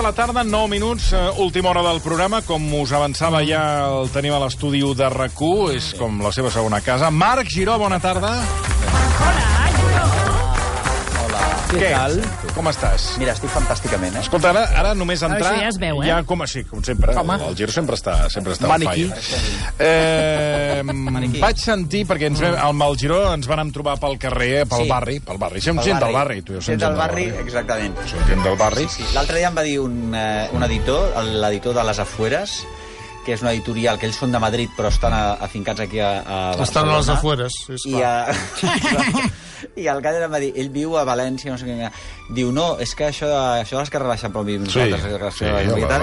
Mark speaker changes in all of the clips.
Speaker 1: de la tarda, 9 minuts, eh, última hora del programa. Com us avançava ja el tenim a l'estudi de rac és com la seva segona casa. Marc Giró, bona tarda.
Speaker 2: Què tal?
Speaker 1: Com estàs?
Speaker 2: Mira, estic fantàsticament, eh?
Speaker 1: Escolta, ara, ara només entrar...
Speaker 3: Això ja es veu, eh?
Speaker 1: Ja, com, sí, com sempre.
Speaker 3: Home.
Speaker 1: El, Giro sempre està, sempre està
Speaker 2: Maniquí.
Speaker 1: Eh, vaig sentir, perquè ens, vam- amb el Giró ens vam trobar pel carrer, pel
Speaker 2: Sí.
Speaker 1: barri, pel barri. Som gent del barri, tu
Speaker 2: Gent del barri, exactament.
Speaker 1: Som gent del barri.
Speaker 2: Sí, sí. L'altre dia em va dir un, eh, un editor, l'editor de Les Afueres, que és una editorial que ells són de Madrid però estan a, afincats aquí a, a Barcelona.
Speaker 4: Estan a les afueres, és
Speaker 2: I, a... I el Galler em va dir, ell viu a València, no sé què... Diu, no, és que això això de les carreres de l'Eixample,
Speaker 1: Sí,
Speaker 2: nosaltres,
Speaker 1: sí,
Speaker 2: que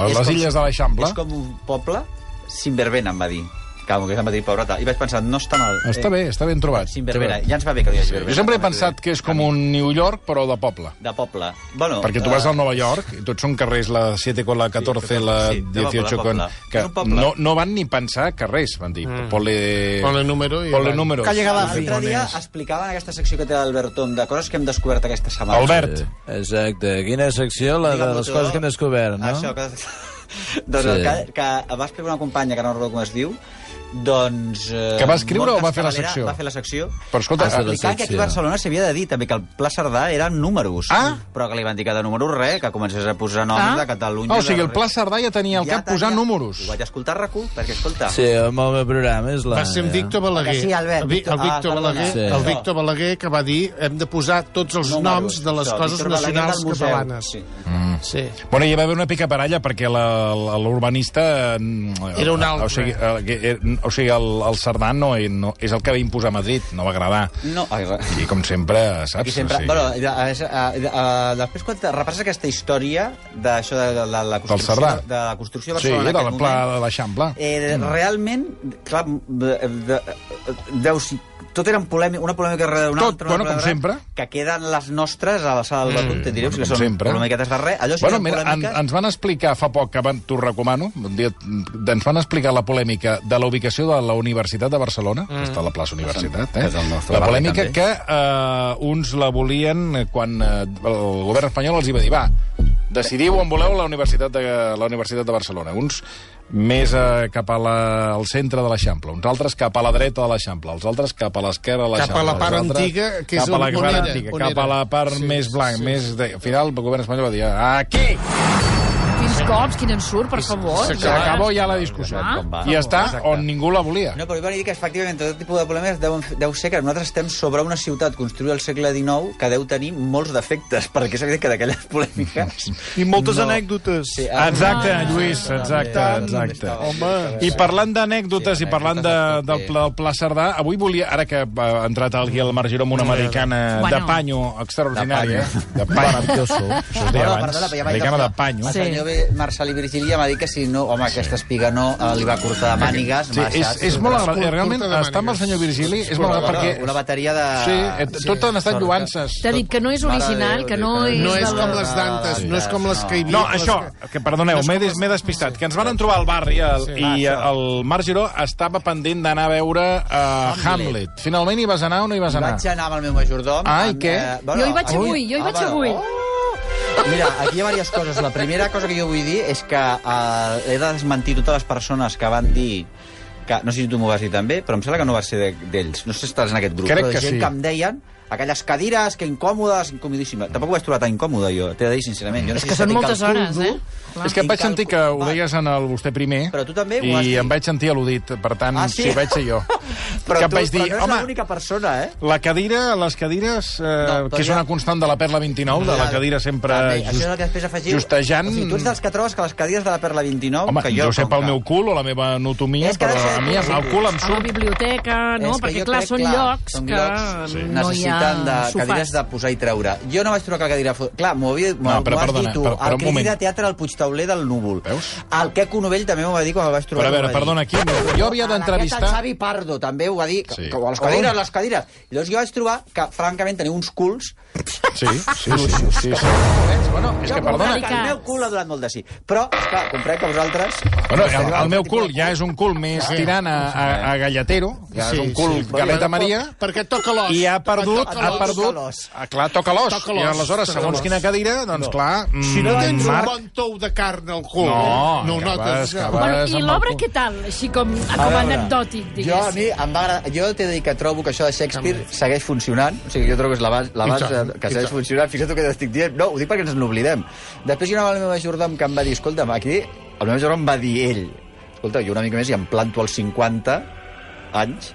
Speaker 1: a
Speaker 2: és
Speaker 1: les
Speaker 2: com-
Speaker 1: illes de l'Eixample.
Speaker 2: És com un poble sin verbena, em va dir. Que com que em va dir, pobreta. I vaig pensar, no està mal.
Speaker 1: Està bé, està ben trobat.
Speaker 2: Sin verbena. Ja ens va bé que diguis verbena.
Speaker 1: Jo sempre he pensat que és com un New York, però de poble.
Speaker 2: De poble. Bueno,
Speaker 1: Perquè tu vas
Speaker 2: eh,
Speaker 1: al Nova York i tots són carrers, la 7 con la 14, la
Speaker 2: sí, de poble,
Speaker 1: 18
Speaker 2: de
Speaker 1: con...
Speaker 2: poble.
Speaker 1: Que
Speaker 2: És
Speaker 1: no, no van ni pensar carrers, van dir. Mm. Pole...
Speaker 4: Pole número i
Speaker 1: Pole
Speaker 4: van.
Speaker 1: número.
Speaker 5: Calle Gaddafi.
Speaker 2: L'altre dia explicaven en aquesta secció que té l'Albert Tom de coses que hem descobert aquesta setmana.
Speaker 1: Albert,
Speaker 6: Exacte. Quina secció? La de les coses que hem descobert, no?
Speaker 2: Això, que... doncs
Speaker 6: sí.
Speaker 2: que, que va explicar una companya, que no recordo com es diu, doncs... Eh,
Speaker 1: Que va escriure o va fer la secció?
Speaker 2: Va fer la secció.
Speaker 1: Però escolta,
Speaker 6: la
Speaker 2: explicant que aquí a. Barcelona s'havia de dir també que el Pla Cerdà eren números.
Speaker 1: Ah.
Speaker 2: Però que li van dir que de números res, que comencés a posar noms
Speaker 3: Ah.
Speaker 2: de Catalunya...
Speaker 1: oh, o sigui, el Pla Cerdà ja tenia al cap posar números.
Speaker 2: Ho vaig escoltar a RAC1, perquè, escolta...
Speaker 6: Sí, amb el meu programa és la...
Speaker 4: Va ser en Víctor Balaguer.
Speaker 2: Sí, Albert,
Speaker 4: el, Vi-
Speaker 2: Víctor-
Speaker 4: el Víctor
Speaker 2: ah.
Speaker 4: Balaguer,
Speaker 6: Sí.
Speaker 4: el Víctor Balaguer que va dir hem de posar tots els
Speaker 2: Números,
Speaker 4: noms de les
Speaker 2: això,
Speaker 4: coses
Speaker 2: Víctor
Speaker 4: nacionals catalanes.
Speaker 2: Sí.
Speaker 4: Sí.
Speaker 1: Bueno, hi va haver una picaparalla perquè l'urbanista... eh,
Speaker 4: Era un altre.
Speaker 1: O sigui, eh, o sigui el, el Cerdà no, no, és el que va imposar a Madrid, no va agradar.
Speaker 2: No.
Speaker 1: I com sempre, saps?
Speaker 2: Aquí sempre...
Speaker 1: O sigui,
Speaker 2: Bueno, eh, eh, eh, eh, després quan repasses aquesta història d'això de, de, de, la construcció,
Speaker 1: Cerdà.
Speaker 2: de la construcció de
Speaker 1: sí,
Speaker 2: Barcelona
Speaker 1: de
Speaker 2: en
Speaker 1: la Pla
Speaker 2: moment,
Speaker 1: de l'Eixample.
Speaker 2: Eh, realment, clar, de, de, deus, tot era un polèmic, una polèmica darrere una
Speaker 1: Tot,
Speaker 2: altra, una
Speaker 1: bueno, com sempre.
Speaker 2: Que queden les nostres a l'alçada del batut, sigui, que
Speaker 1: com
Speaker 2: són
Speaker 1: sempre.
Speaker 2: polèmiquetes de res. Allò sí
Speaker 1: Bueno,
Speaker 2: eren
Speaker 1: mira, en,
Speaker 2: polèmiques...
Speaker 1: ens van explicar fa poc, que van, t'ho recomano, un dia, ens van explicar la polèmica de la ubicació de la Universitat de Barcelona, mm. que està a la plaça Universitat, eh? La polèmica
Speaker 2: també.
Speaker 1: que eh, uns la volien quan eh, el govern espanyol els hi va dir, va, decidiu on voleu la Universitat de, la Universitat de Barcelona. Uns més eh, cap a la, al centre de l'Eixample, uns altres cap a la dreta de l'Eixample, els altres cap a l'esquerra de l'Eixample.
Speaker 4: Cap a la part
Speaker 1: altres
Speaker 4: antiga, que és
Speaker 1: cap a la part antiga, cap a la part
Speaker 4: Sí,
Speaker 1: més blanc,
Speaker 4: sí,
Speaker 1: més... De... Al final, el govern espanyol va dir, aquí!
Speaker 3: Cops, quin ensurt, per favor.
Speaker 1: Se acabó ja la discussió.
Speaker 3: Ah.
Speaker 2: Com va.
Speaker 1: I està on ningú la volia.
Speaker 2: No, però jo dir que efectivament tot tipus de problemes deu, deu ser que nosaltres estem sobre una ciutat construïda al segle XIX que deu tenir molts defectes, perquè és evident que d'aquelles polèmiques...
Speaker 5: I moltes
Speaker 2: No.
Speaker 5: anècdotes.
Speaker 2: Sí, ah,
Speaker 1: Exacte,
Speaker 3: Ah,
Speaker 1: Lluís, exacte, exacte.
Speaker 5: Home.
Speaker 1: I parlant d'anècdotes
Speaker 2: Sí,
Speaker 1: i parlant de, del, pla, del Pla Cerdà, avui volia, ara que ha entrat aquí el Marc Giró amb una americana
Speaker 3: Bueno.
Speaker 1: de panyo extraordinària, de panyo,
Speaker 6: Maravilloso.
Speaker 1: això es deia abans,
Speaker 2: dit
Speaker 1: americana de panyo.
Speaker 3: Sí.
Speaker 2: Marçal i Virgília m'ha dit que si no, home, aquesta espiga no, eh, li va curtar de mànigues,
Speaker 1: Sí, és, és molt agradable, realment, estar amb el senyor Virgili és molt agradable perquè...
Speaker 2: Una bateria de...
Speaker 1: Sí, eh, tot han estat lluances.
Speaker 3: T'ha dit que no és original, que no és...
Speaker 4: No és com les d'antes, no és com les que hi havia.
Speaker 1: No, això,
Speaker 4: que-
Speaker 1: perdoneu, m'he despistat, que ens van trobar al barri el,
Speaker 4: Sí.
Speaker 1: i
Speaker 2: Ah,
Speaker 1: el Marc Giró estava pendent d'anar a veure uh, Hamlet. Finalment hi vas anar o no hi vas anar?
Speaker 2: Vaig anar amb el meu majordom.
Speaker 1: Ah, i què?
Speaker 2: eh,
Speaker 3: Jo hi vaig avui, jo hi
Speaker 2: Ah,
Speaker 3: vaig
Speaker 2: bueno.
Speaker 3: avui.
Speaker 2: Mira, aquí hi ha diverses coses. La primera cosa que jo vull dir és que eh, he de desmentir totes les persones que van dir que, no sé si tu m'ho vas dir també, però em sembla que no va ser de- d'ells. No sé si estàs en aquest grup.
Speaker 1: Crec
Speaker 2: però
Speaker 1: que
Speaker 2: gent
Speaker 1: sí.
Speaker 2: que em deien aquelles cadires que incòmodes, incomodíssimes. Tampoc ho vaig trobar tan incòmode, jo, t'he de dir sincerament. Jo no
Speaker 3: És
Speaker 2: sé
Speaker 3: que
Speaker 2: si
Speaker 3: són moltes hores, eh? Clar.
Speaker 1: És que em vaig sentir que ho deies en el vostè primer
Speaker 2: Però tu també ho has
Speaker 1: i
Speaker 2: dit.
Speaker 1: em vaig sentir al·ludit. Per tant,
Speaker 2: Ah, sí?
Speaker 1: sí, vaig ser jo.
Speaker 2: Però
Speaker 1: que
Speaker 2: tu,
Speaker 1: vaig dir,
Speaker 2: però no és
Speaker 1: home,
Speaker 2: l'única persona, eh?
Speaker 1: la cadira, les cadires, eh,
Speaker 2: No,
Speaker 1: que és
Speaker 2: ja-
Speaker 1: una constant de la Perla 29, de la cadira sempre
Speaker 2: també, això és el
Speaker 1: just,
Speaker 2: que després afegiu.
Speaker 1: justejant...
Speaker 2: O sigui, tu ets dels que trobes que les cadires de la Perla 29...
Speaker 1: Home,
Speaker 2: que
Speaker 1: jo,
Speaker 2: jo,
Speaker 1: sé pel
Speaker 2: que-
Speaker 1: meu cul o la meva anatomia, però
Speaker 2: ha
Speaker 1: a mi el cul em
Speaker 3: A la
Speaker 1: surt.
Speaker 3: biblioteca, no? Perquè, clar, són llocs que no hi
Speaker 2: necessiten de cadires de posar i treure. Jo no vaig trobar que la cadira fos... Clar, m'ho
Speaker 1: No, però
Speaker 2: has
Speaker 1: perdona,
Speaker 2: dit tu.
Speaker 1: però- però
Speaker 2: el crític
Speaker 1: moment.
Speaker 2: de teatre al Puigtauler del Núvol.
Speaker 1: Veus?
Speaker 2: El Queco Novell també m'ho va dir quan el vaig trobar.
Speaker 1: Però a veure, perdona, aquí jo havia d'entrevistar...
Speaker 2: El Xavi Pardo també ho va dir.
Speaker 1: Sí.
Speaker 2: Sí. Que, les cadires, les cadires. I llavors jo vaig trobar que, francament, teniu uns culs...
Speaker 1: Sí, sí, sí, sí, sí, sí. Bueno, és que, perdona,
Speaker 2: Que el meu cul ha donat molt de sí. Però, esclar, comprec que vosaltres...
Speaker 1: Bueno, el, el meu cul ja és un cul més tirant a, a, a galletero, ja és un cul
Speaker 4: sí.
Speaker 1: galeta Maria,
Speaker 4: Perquè toca l'os.
Speaker 1: i ha perdut ha perdut...
Speaker 2: Toca l'os.
Speaker 1: Ah, clar, toca l'os. I aleshores, segons quina cadira, doncs clar...
Speaker 4: Si no
Speaker 1: mm,
Speaker 4: tens un
Speaker 1: Marc-
Speaker 4: bon tou de carn al cul,
Speaker 1: No,
Speaker 4: no notes.
Speaker 3: Bueno, I l'obra què tal? Així com, com anecdòtic,
Speaker 2: Jo, a mi, em va agradar, jo t'he de dir que trobo que això de Shakespeare segueix funcionant. O sigui, jo trobo que és la que segueix funcionant. Fixa't que t'estic dient. No, ho dic perquè ens n'oblidem. Després hi una la meva majordom que em va dir, escolta'm, aquí, el meu majordom em va dir ell, escolta, jo una mica més i em planto als 50 anys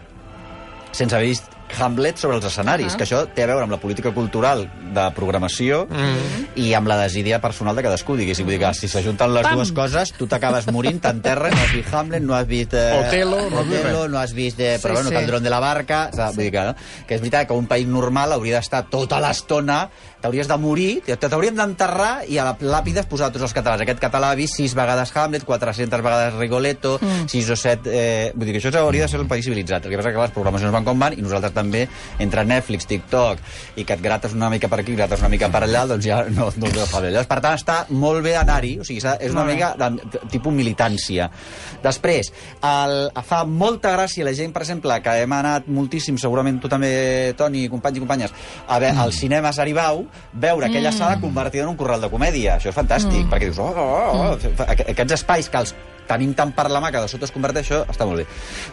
Speaker 2: sense haver vist Hamlet sobre els escenaris,
Speaker 3: Ah.
Speaker 2: que això té a veure amb la política cultural de programació i amb la desídia personal de cadascú, diguéssim. Vull dir que si s'ajunten les
Speaker 3: Pam.
Speaker 2: dues coses, tu t'acabes morint, t'enterres, no has vist Hamlet, no has vist... Eh,
Speaker 1: Otelo, no has vist
Speaker 2: Otelo, no has vist... Eh, però
Speaker 3: Sí,
Speaker 2: bueno,
Speaker 3: sí.
Speaker 2: Candrón de la Barca... Sí. Vull dir que, no? que és veritat que un país normal hauria d'estar tota l'estona t'hauries de morir, t'hauríem d'enterrar i a la làpida es posar tots els catalans. Aquest català ha vist sis vegades Hamlet, 400 vegades Rigoletto, mm. sis o set... Eh, vull dir que això hauria de ser un país civilitzat. El que passa que les programacions van com van i nosaltres també, entre Netflix, TikTok, i que et grates una mica per aquí, grates una mica per allà, doncs ja no, no ho fa bé. Llavors, per tant, està molt bé anar-hi, o sigui, és una mica de, de, tipus militància. Després, el, fa molta gràcia la gent, per exemple, que hem anat moltíssim, segurament tu també, Toni, companys i companyes, a veure, al cinema Saribau, veure aquella sala convertida en un corral de comèdia. Això és fantàstic, perquè dius, oh, oh, oh, aqu- aquests espais que els tenim tant per la mà que de sota es converteix, això està molt bé.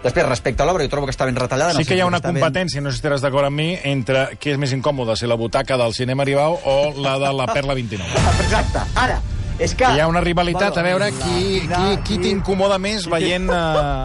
Speaker 2: Després, respecte a l'obra, jo trobo que està ben retallada.
Speaker 1: Sí que hi ha una
Speaker 2: està ben-
Speaker 1: competència, no sé si estaràs d'acord amb mi, entre què és més incòmode, si la butaca del cinema Aribau o la de la Perla 29.
Speaker 2: Exacte. Ara, és que...
Speaker 1: Hi ha una rivalitat a veure qui,
Speaker 2: la-
Speaker 1: qui, qui t'incomoda més veient uh,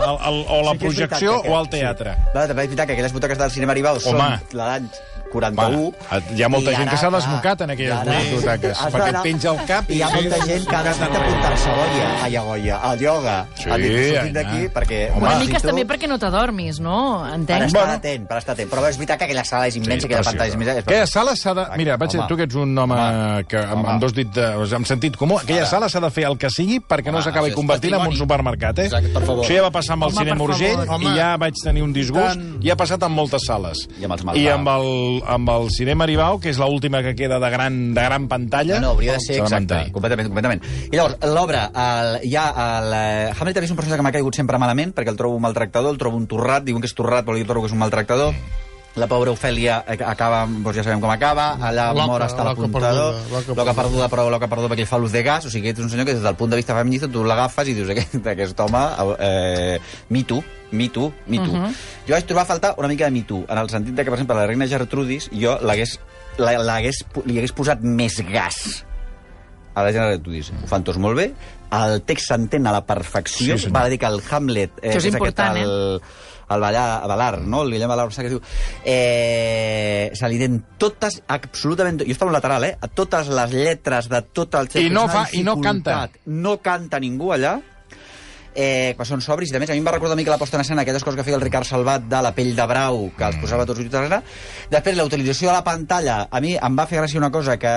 Speaker 1: el, el, o la
Speaker 2: Sí que és
Speaker 1: projecció
Speaker 2: veritat que-
Speaker 1: o el teatre.
Speaker 2: Sí. És veritat que aquelles butaques del cinema Aribau són l'any 41.
Speaker 1: Va, hi ha molta
Speaker 2: i
Speaker 1: gent que s'ha
Speaker 2: clar,
Speaker 1: desnucat en aquelles
Speaker 2: ara-
Speaker 1: butaques,
Speaker 2: has
Speaker 1: perquè et penja el cap
Speaker 2: I hi ha molta gent que ha decidit apuntar-se a Goya, a Iagoia, al ioga,
Speaker 1: Sí,
Speaker 2: a
Speaker 1: allà.
Speaker 2: d'aquí, perquè...
Speaker 1: Home.
Speaker 3: Una mica també perquè no t'adormis, no?
Speaker 2: Per
Speaker 3: Entenc?
Speaker 2: estar
Speaker 1: Bueno.
Speaker 2: atent, per estar atent. Però és veritat que aquella sala és immensa,
Speaker 1: Sí,
Speaker 2: aquella
Speaker 1: sí,
Speaker 2: pantalla és immensa.
Speaker 1: Aquella sala s'ha de... Mira, vaig, tu que ets un home, que amb, amb dos dits, de, amb sentit comú, aquella sala s'ha de fer el que sigui perquè no s'acabi convertint en un supermercat, eh?
Speaker 2: Exacte, per favor.
Speaker 1: Això ja va passar amb el cinema
Speaker 3: per.
Speaker 1: Urgell
Speaker 4: Home.
Speaker 1: i ja vaig tenir un disgust. I ha passat amb moltes sales.
Speaker 2: I amb els
Speaker 1: I amb el, amb el cinema Aribau, que és l'última que queda de gran, de gran pantalla...
Speaker 2: No, no, hauria de ser exacte, completament, completament. I llavors, l'obra, ha el, eh, Hamlet també és un personatge que m'ha caigut sempre malament, perquè el trobo un maltractador, el trobo un torrat, diuen que és torrat, però jo trobo que és un maltractador. La pobra Ofèlia eh, acaba, doncs ja sabem com acaba, allà
Speaker 4: Loca,
Speaker 2: mor hasta l'apuntador,
Speaker 4: loca
Speaker 2: loca perduda, però loca perduda perquè fa l'ús de gas, o sigui, és un senyor que des del punt de vista feminista tu l'agafes i dius, aquest, aquest home, eh, me too, me too, me too.
Speaker 3: Mhm.
Speaker 2: Jo vaig trobar a faltar una mica de me too, en el sentit de que, per exemple, la reina Gertrudis, jo l'hagués la- l'hagués li hagués posat més gas a la tu dius, ho fan tots molt bé, el text s'entén a la perfecció,
Speaker 1: Sí, senyor.
Speaker 2: val a dir que el Hamlet... Eh,
Speaker 3: Això és important,
Speaker 2: aquest, el, el Ballar, Balar, no? El Guillem Balar, es diu. Eh, se li den totes, absolutament... Jo estava al lateral, eh? A totes les lletres de tot el
Speaker 1: I no fa- i no canta.
Speaker 2: No canta ningú allà eh, que són sobris, i a més a mi em va recordar una mica la posta en escena, aquelles coses que feia el Ricard Salvat de la pell de brau, que els posava tots junts darrere. Després, la utilització de la pantalla, a mi em va fer gràcia una cosa, que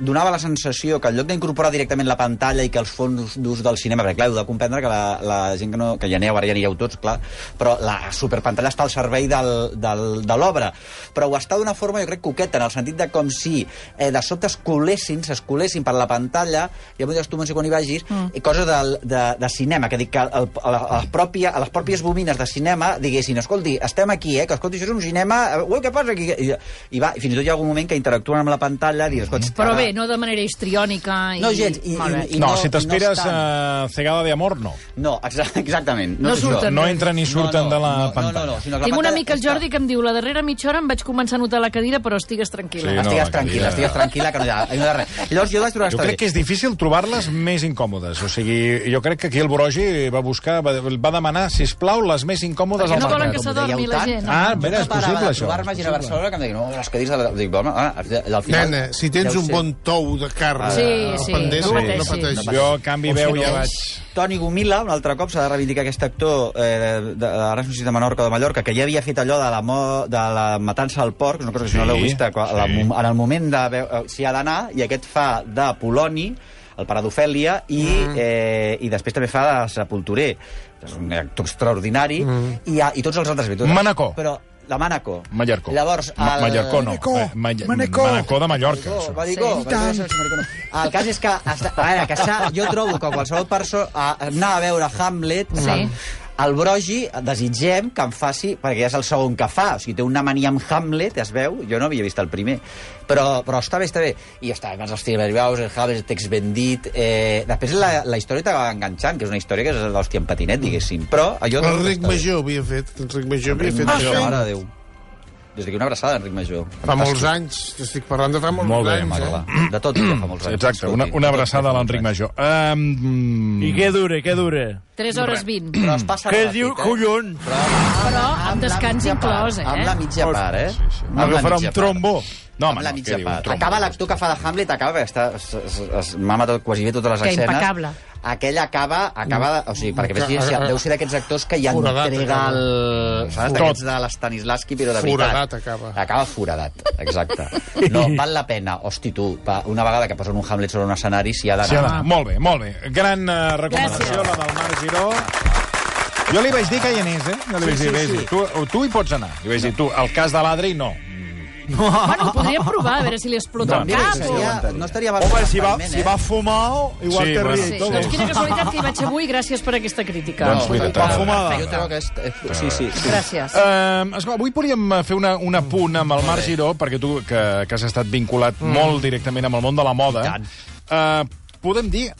Speaker 2: donava la sensació que en lloc d'incorporar directament la pantalla i que els fons d'ús del cinema, perquè clar, heu de comprendre que la, la gent que, no, que hi aneu, ara ja n'hi heu tots, clar, però la superpantalla està al servei del, del, de l'obra. Però ho està d'una forma, jo crec, coqueta, en el sentit de com si eh, de sobte es colessin, s'escolessin per la pantalla, i avui tu, quan hi vagis, mm. i coses del, de, de cinema, que dic que el, a, la, a, la pròpia, a les pròpies bobines de cinema diguessin, escolti, estem aquí, eh, que escolti, això és un cinema, eh, ui, què passa aquí? I, i va, i fins i tot hi ha algun moment que interactuen amb la pantalla, i escolti,
Speaker 3: Però bé, no de manera histriònica. I...
Speaker 2: No, gens, i-
Speaker 3: bé.
Speaker 2: i-
Speaker 1: No,
Speaker 2: no-
Speaker 1: si t'esperes
Speaker 2: no
Speaker 1: uh, cegada de amor, no.
Speaker 2: No, exa exactament.
Speaker 3: No
Speaker 2: això.
Speaker 3: surten.
Speaker 1: No entren ni surten de la
Speaker 2: no,
Speaker 1: pantalla.
Speaker 2: No, no, no, sinó que la
Speaker 3: Tinc un
Speaker 2: pantalla
Speaker 3: amic, el Jordi, que em diu la darrera mitja hora em vaig començar a notar la cadira, però estigues tranquil·la.
Speaker 1: Sí, no,
Speaker 2: estigues
Speaker 1: la
Speaker 2: tranquil·la,
Speaker 1: cadira-
Speaker 2: estigues tranquil·la, que no hi ha, no hi ha res. Llavors jo vaig trobar
Speaker 1: Jo crec que és difícil trobar-les més incòmodes. O sigui, jo crec que aquí el Borogi va buscar, va, va demanar, si plau les més incòmodes
Speaker 3: Perquè
Speaker 1: al
Speaker 3: no volen
Speaker 1: mercat.
Speaker 3: que s'adormi la gent.
Speaker 1: Ah,
Speaker 2: Jo
Speaker 1: mira,
Speaker 2: no
Speaker 1: és
Speaker 2: parava
Speaker 1: possible, això. és
Speaker 2: gent a. Barcelona que em deien, no, les cadires de... Dic, home, ah, al final...
Speaker 4: Nena, si tens un bon tou de carn
Speaker 3: Sí,
Speaker 4: al
Speaker 3: sí,
Speaker 4: pendent,
Speaker 3: no
Speaker 4: no
Speaker 3: pateixis.
Speaker 1: Jo, a canvi, veu,
Speaker 2: que
Speaker 1: ja vaig...
Speaker 2: Toni Gomila, un altre cop, s'ha de reivindicar aquest actor eh, de, sé si de Menorca o de Mallorca, que ja havia fet allò de la, mo, de la matança al porc, una cosa que si no
Speaker 1: Sí,
Speaker 2: l'heu vist, a, a la,
Speaker 1: sí.
Speaker 2: en el moment de eh, s'hi ha d'anar, i aquest fa de Poloni, el pare d'Ofèlia, i,
Speaker 1: Mm.
Speaker 2: eh, i després també fa de Sepulturer. És un actor extraordinari,
Speaker 1: Mm.
Speaker 2: i, ha, i tots els altres... bé, tots-
Speaker 1: Manacor.
Speaker 2: Però la Mànaco.
Speaker 1: Mallorco.
Speaker 2: Llavors,
Speaker 1: Ma
Speaker 2: el...
Speaker 1: Mallorco no.
Speaker 4: Manacor.
Speaker 1: Eh, Mall-
Speaker 4: Manacor.
Speaker 1: Manacor de Mallorca.
Speaker 2: Maricó,
Speaker 3: Sí.
Speaker 2: No. El cas és que, a veure, que jo trobo que qualsevol persona a anar a veure Hamlet
Speaker 3: Sí.
Speaker 2: El Brogi desitgem que em faci, perquè ja és el segon que fa, o sigui, té una mania amb Hamlet, es veu, jo no havia vist el primer, però, però està bé, està bé. I està bé, els Fiberbaus, el Hamlet, el text ben dit... Eh, després la, la història t'acaba enganxant, que és una història que és l'hòstia en patinet, diguéssim, però allò... Està bé.
Speaker 4: Major havia fet. L'Enric Major havia fet això.
Speaker 2: mare de Déu. Des d'aquí una abraçada, Enric Major.
Speaker 4: Fa molts anys. T'estic parlant de fa molts
Speaker 1: Molt bé,
Speaker 4: anys. Eh?
Speaker 2: de tot ja fa molts anys.
Speaker 1: Exacte, una, una abraçada a l'Enric. Major. Um,
Speaker 6: I què dura, què dura?
Speaker 3: 3 hores 20.
Speaker 2: Però es passa
Speaker 6: Què
Speaker 2: ràpid,
Speaker 6: diu,
Speaker 2: eh?
Speaker 6: collons?
Speaker 3: Però amb
Speaker 2: la
Speaker 3: descans inclòs,
Speaker 2: part, Amb
Speaker 3: eh?
Speaker 2: la mitja part, eh?
Speaker 1: Sí, sí.
Speaker 2: Amb
Speaker 6: Agafarà un trombó.
Speaker 1: No,
Speaker 2: amb
Speaker 1: home,
Speaker 2: la
Speaker 1: no,
Speaker 2: mitja
Speaker 1: diu,
Speaker 2: part.
Speaker 1: trombo.
Speaker 2: Acaba l'actor que fa de Hamlet, acaba, perquè està, es, es, es mama tot, quasi bé totes les
Speaker 3: Que
Speaker 2: escenes.
Speaker 3: impecable.
Speaker 2: Aquell acaba, acaba de, o sigui, perquè
Speaker 4: Que-
Speaker 2: ves, deu ser d'aquests actors que ja
Speaker 4: Foradat
Speaker 2: entrega
Speaker 4: acaba.
Speaker 2: el... Saps? D'aquests de l'Estanislavski, però de
Speaker 4: Foradat
Speaker 2: veritat.
Speaker 4: acaba.
Speaker 2: Acaba foradat, exacte. No, val la pena, hosti, tu, una vegada que posen un Hamlet sobre un escenari, s'hi ha
Speaker 1: Sí,
Speaker 2: d'anar.
Speaker 1: Anna, molt bé, molt bé. Gran uh, recomanació,
Speaker 3: Gràcies.
Speaker 1: la del Marc Giró. Jo li vaig dir que hi anés, eh? Jo li vaig
Speaker 2: Sí,
Speaker 1: dir,
Speaker 2: sí,
Speaker 1: "Vés,
Speaker 2: sí.
Speaker 1: Tu, tu hi pots anar. Li vaig dir, tu, el cas de l'Adri, no.
Speaker 3: Bueno, podríem provar, a veure si li explota el cap.
Speaker 2: seria, no estaria mal
Speaker 6: Home, si va, si
Speaker 2: eh?
Speaker 6: va fumar, igual
Speaker 1: Sí,
Speaker 6: que
Speaker 1: bueno.
Speaker 3: Sí, doncs quina casualitat que hi vaig avui, gràcies per aquesta crítica.
Speaker 1: Doncs mira,
Speaker 6: va
Speaker 1: t'agrada.
Speaker 6: fumar.
Speaker 2: Jo trobo que és... eh, Sí, sí. sí.
Speaker 3: Gràcies.
Speaker 1: Uh, esclar, avui podríem eh, fer una, un apunt amb el Marc Giró, perquè tu, que, que has estat vinculat mm. molt directament amb el món de la moda, uh, podem dir,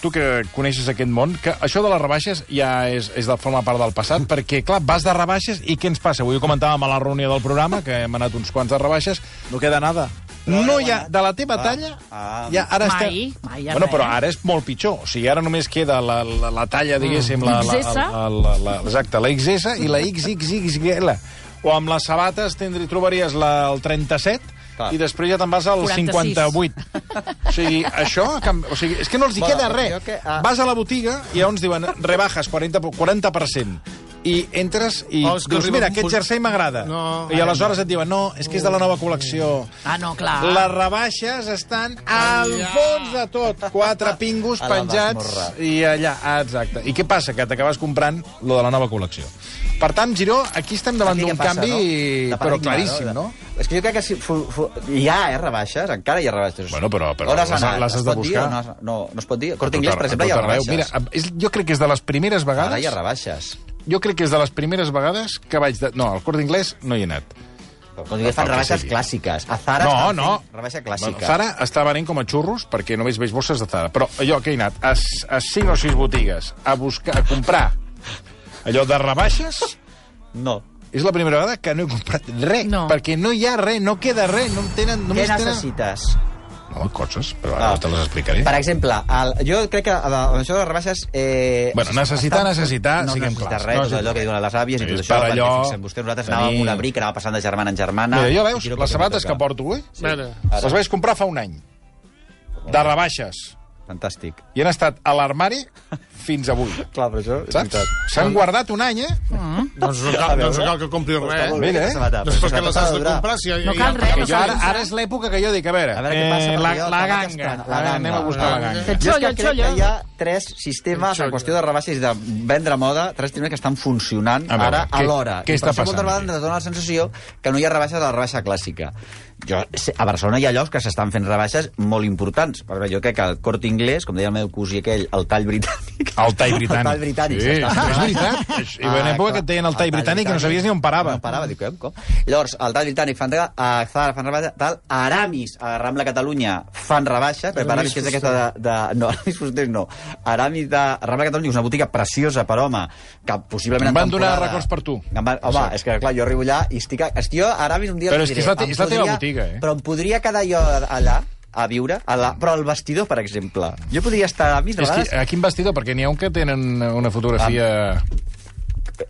Speaker 1: tu que coneixes aquest món, que això de les rebaixes ja és, és de forma part del passat, perquè, clar, vas de rebaixes i què ens passa? Avui ho comentàvem a la reunió del programa, que hem anat uns quants de rebaixes,
Speaker 6: No queda nada.
Speaker 1: no hi ha, de la teva talla,
Speaker 2: ah.
Speaker 1: ja ara
Speaker 3: Mai,
Speaker 1: estem...
Speaker 3: mai
Speaker 1: bueno, però ara és molt pitjor. O sigui, ara només queda la, la, la talla, diguéssim, la, la, la, la, la, exacte, la XS i la XXXL. O amb les sabates tindri, trobaries la, el 37
Speaker 2: Clar.
Speaker 1: i després ja te'n vas al
Speaker 3: 46.
Speaker 1: 58. O sigui, això... O sigui, és que no els hi
Speaker 2: Bueno,
Speaker 1: queda res.
Speaker 2: que, ah.
Speaker 1: Vas a la botiga i llavors diuen rebajas 40, 40%. I entres i
Speaker 4: Oh, que
Speaker 1: dius,
Speaker 4: arriba
Speaker 1: mira,
Speaker 4: un
Speaker 1: aquest jersei m'agrada.
Speaker 4: No.
Speaker 1: I aleshores et diuen, no, és que és de la nova col·lecció.
Speaker 3: Ah, no, clar.
Speaker 1: Les rebaixes estan al fons de tot. Quatre pingos
Speaker 2: A la
Speaker 1: penjats
Speaker 2: masmorra.
Speaker 1: i allà. Ah, exacte. I què passa? Que t'acabes comprant lo de la nova col·lecció. Per tant, Giró, aquí estem davant
Speaker 2: Aquí què
Speaker 1: d'un
Speaker 2: passa,
Speaker 1: canvi,
Speaker 2: no? De
Speaker 1: però
Speaker 2: paradigma,
Speaker 1: claríssim, no?
Speaker 2: És que jo crec que si, fu, fu, hi ha, eh, rebaixes, encara hi ha rebaixes.
Speaker 1: Bueno, però- però
Speaker 2: On has
Speaker 1: les-
Speaker 2: anat?
Speaker 1: les has
Speaker 2: Es
Speaker 1: de
Speaker 2: pot dir
Speaker 1: buscar.
Speaker 2: o No, has- no, no es pot dir.
Speaker 1: Tot
Speaker 2: Inglés, per exemple, hi ha rebaixes.
Speaker 1: Mira, és, jo crec que és de les primeres
Speaker 2: Ara hi ha rebaixes.
Speaker 1: Jo crec que és de les primeres vegades que vaig... De... No, al Corte Inglès no hi he anat.
Speaker 2: Però Corte Inglés fan rebaixes clàssiques. A Zara
Speaker 1: No,
Speaker 2: estan
Speaker 1: no.
Speaker 2: fent rebaixa clàssica.
Speaker 1: Bueno, Zara està venent com a xurros perquè només veig bosses de Zara. Però jo que he anat a, a 5 o 6 botigues a buscar, a comprar allò de rebaixes,
Speaker 2: No.
Speaker 1: és la primera vegada que no he comprat res.
Speaker 3: No.
Speaker 1: Perquè no hi ha res, no queda res, no en tenen...
Speaker 2: Què
Speaker 1: Només tenen... No, coses, però ara
Speaker 2: Ah.
Speaker 1: te les explicaré.
Speaker 2: Per exemple, el, jo crec que amb això de les rebaixes... Eh,
Speaker 1: Bueno, necessitar,
Speaker 2: està-
Speaker 1: necessitar,
Speaker 2: no
Speaker 1: siguem
Speaker 2: necessites
Speaker 1: clars.
Speaker 2: res,
Speaker 1: No
Speaker 2: tot allò que diuen les àvies i
Speaker 1: És
Speaker 2: tot això,
Speaker 1: per
Speaker 2: perquè
Speaker 1: allò
Speaker 2: fixem, vostè, nosaltres
Speaker 1: tenir-
Speaker 2: anàvem amb un abric, anava passant de germana en germana...
Speaker 1: Mira, jo
Speaker 2: i
Speaker 1: veus, les sabates que porto, eh?
Speaker 4: Mira,
Speaker 1: Les vaig comprar fa un any. De rebaixes.
Speaker 2: Fantàstic.
Speaker 1: I han estat a l'armari fins avui.
Speaker 2: Clar, però això és veritat.
Speaker 1: S'han guardat un any, eh?
Speaker 4: doncs no cal, doncs no cal que compris res.
Speaker 2: Molt
Speaker 4: Eh?
Speaker 2: bé,
Speaker 1: Mira, eh?
Speaker 2: sabata,
Speaker 4: perquè
Speaker 2: aquesta
Speaker 4: les has de comprar. Si ja,
Speaker 3: No
Speaker 4: ja-
Speaker 3: cal res,
Speaker 1: Que
Speaker 3: no
Speaker 1: jo ara, ara és l'època que jo dic, a veure,
Speaker 2: A veure què passa,
Speaker 1: eh, la, la ganga,
Speaker 2: la ganga.
Speaker 1: anem a buscar la ganga.
Speaker 3: El
Speaker 2: Jo és
Speaker 3: xollo,
Speaker 2: que
Speaker 3: el
Speaker 2: crec
Speaker 3: xollo.
Speaker 2: que hi ha tres sistemes en qüestió de rebaixes i de vendre moda, tres sistemes que estan funcionant
Speaker 1: A
Speaker 2: ara
Speaker 1: què-
Speaker 2: alhora.
Speaker 1: què
Speaker 2: I
Speaker 1: està
Speaker 2: per això
Speaker 1: passant
Speaker 2: moltes vegades ens dona la sensació que no hi ha rebaixes de la rebaixa clàssica. Jo, a Barcelona hi ha llocs que s'estan fent rebaixes molt importants. Per exemple, jo crec que el Corte Inglés, com deia el meu cosí aquell, el tall britànic...
Speaker 1: El tall britànic.
Speaker 2: El tall britànic.
Speaker 1: Sí,
Speaker 2: fent
Speaker 1: és veritat. Hi va una època que et deien el tall britànic i no sabies ni on parava.
Speaker 2: No parava, dic, com? Llavors, el tall britànic fan a Zara fan rebaixes, tal, a Aramis, a Rambla Catalunya, fan rebaixes, perquè Aramis, que és aquesta de, de... No, Aramis Fusters no. Aramis de Rambla Catalunya és una botiga preciosa per home, que possiblement...
Speaker 1: Em
Speaker 2: en
Speaker 1: van donar records per tu.
Speaker 2: Em van, home, és que, clar, jo arribo allà i estic... Que jo, Aramis, un dia...
Speaker 1: Però és que és la és la teva botiga, eh?
Speaker 2: Però em podria quedar jo allà, a viure, a la, però al vestidor, per exemple. Jo podria estar a Aramis, de
Speaker 1: És que,
Speaker 2: vegades,
Speaker 1: a quin vestidor? Perquè n'hi ha un que tenen una fotografia...
Speaker 2: d'aquí,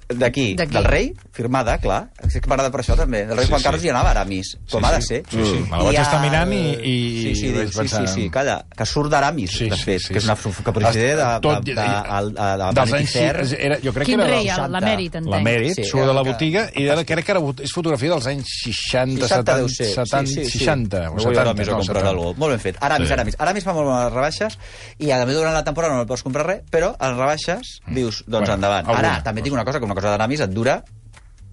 Speaker 3: D'aquí.
Speaker 2: del rei, firmada, clar. És que m'agrada per això, també. El rei
Speaker 1: Sí,
Speaker 2: Juan
Speaker 1: sí.
Speaker 2: Carlos hi anava a Aramis, com
Speaker 1: Sí,
Speaker 2: ha de
Speaker 1: sí.
Speaker 2: ser.
Speaker 1: Sí, sí. Me la vaig
Speaker 2: I
Speaker 1: estar mirant i- i-
Speaker 2: Sí, sí,
Speaker 1: i
Speaker 2: sí, sí, sí, calla, que surt d'Aramis,
Speaker 1: Sí,
Speaker 2: de
Speaker 1: sí,
Speaker 2: fet,
Speaker 1: sí,
Speaker 2: que és una procede de,
Speaker 1: Tot-
Speaker 2: de, de, de, de, de, de
Speaker 1: dels anys... Era, jo crec
Speaker 3: Quin
Speaker 1: que era...
Speaker 3: rei, l'emèrit, entenc.
Speaker 1: L'emèrit,
Speaker 2: Sí,
Speaker 1: surt de la botiga i ara crec que era, és fotografia dels anys 60,
Speaker 2: 60 deu
Speaker 1: 70,
Speaker 2: ser.
Speaker 1: 70
Speaker 2: sí, sí, sí.
Speaker 1: 60 o
Speaker 2: No vull
Speaker 1: 70.
Speaker 2: Aramis a
Speaker 1: no,
Speaker 2: comprar
Speaker 1: 70.
Speaker 2: algo. Molt ben fet. Aramis,
Speaker 1: Sí.
Speaker 2: Aramis. Aramis fa molt bones rebaixes i a més durant la temporada no el pots comprar res, però a les rebaixes dius, doncs endavant. Ara, també tinc una cosa, que una cosa d'Aramis et dura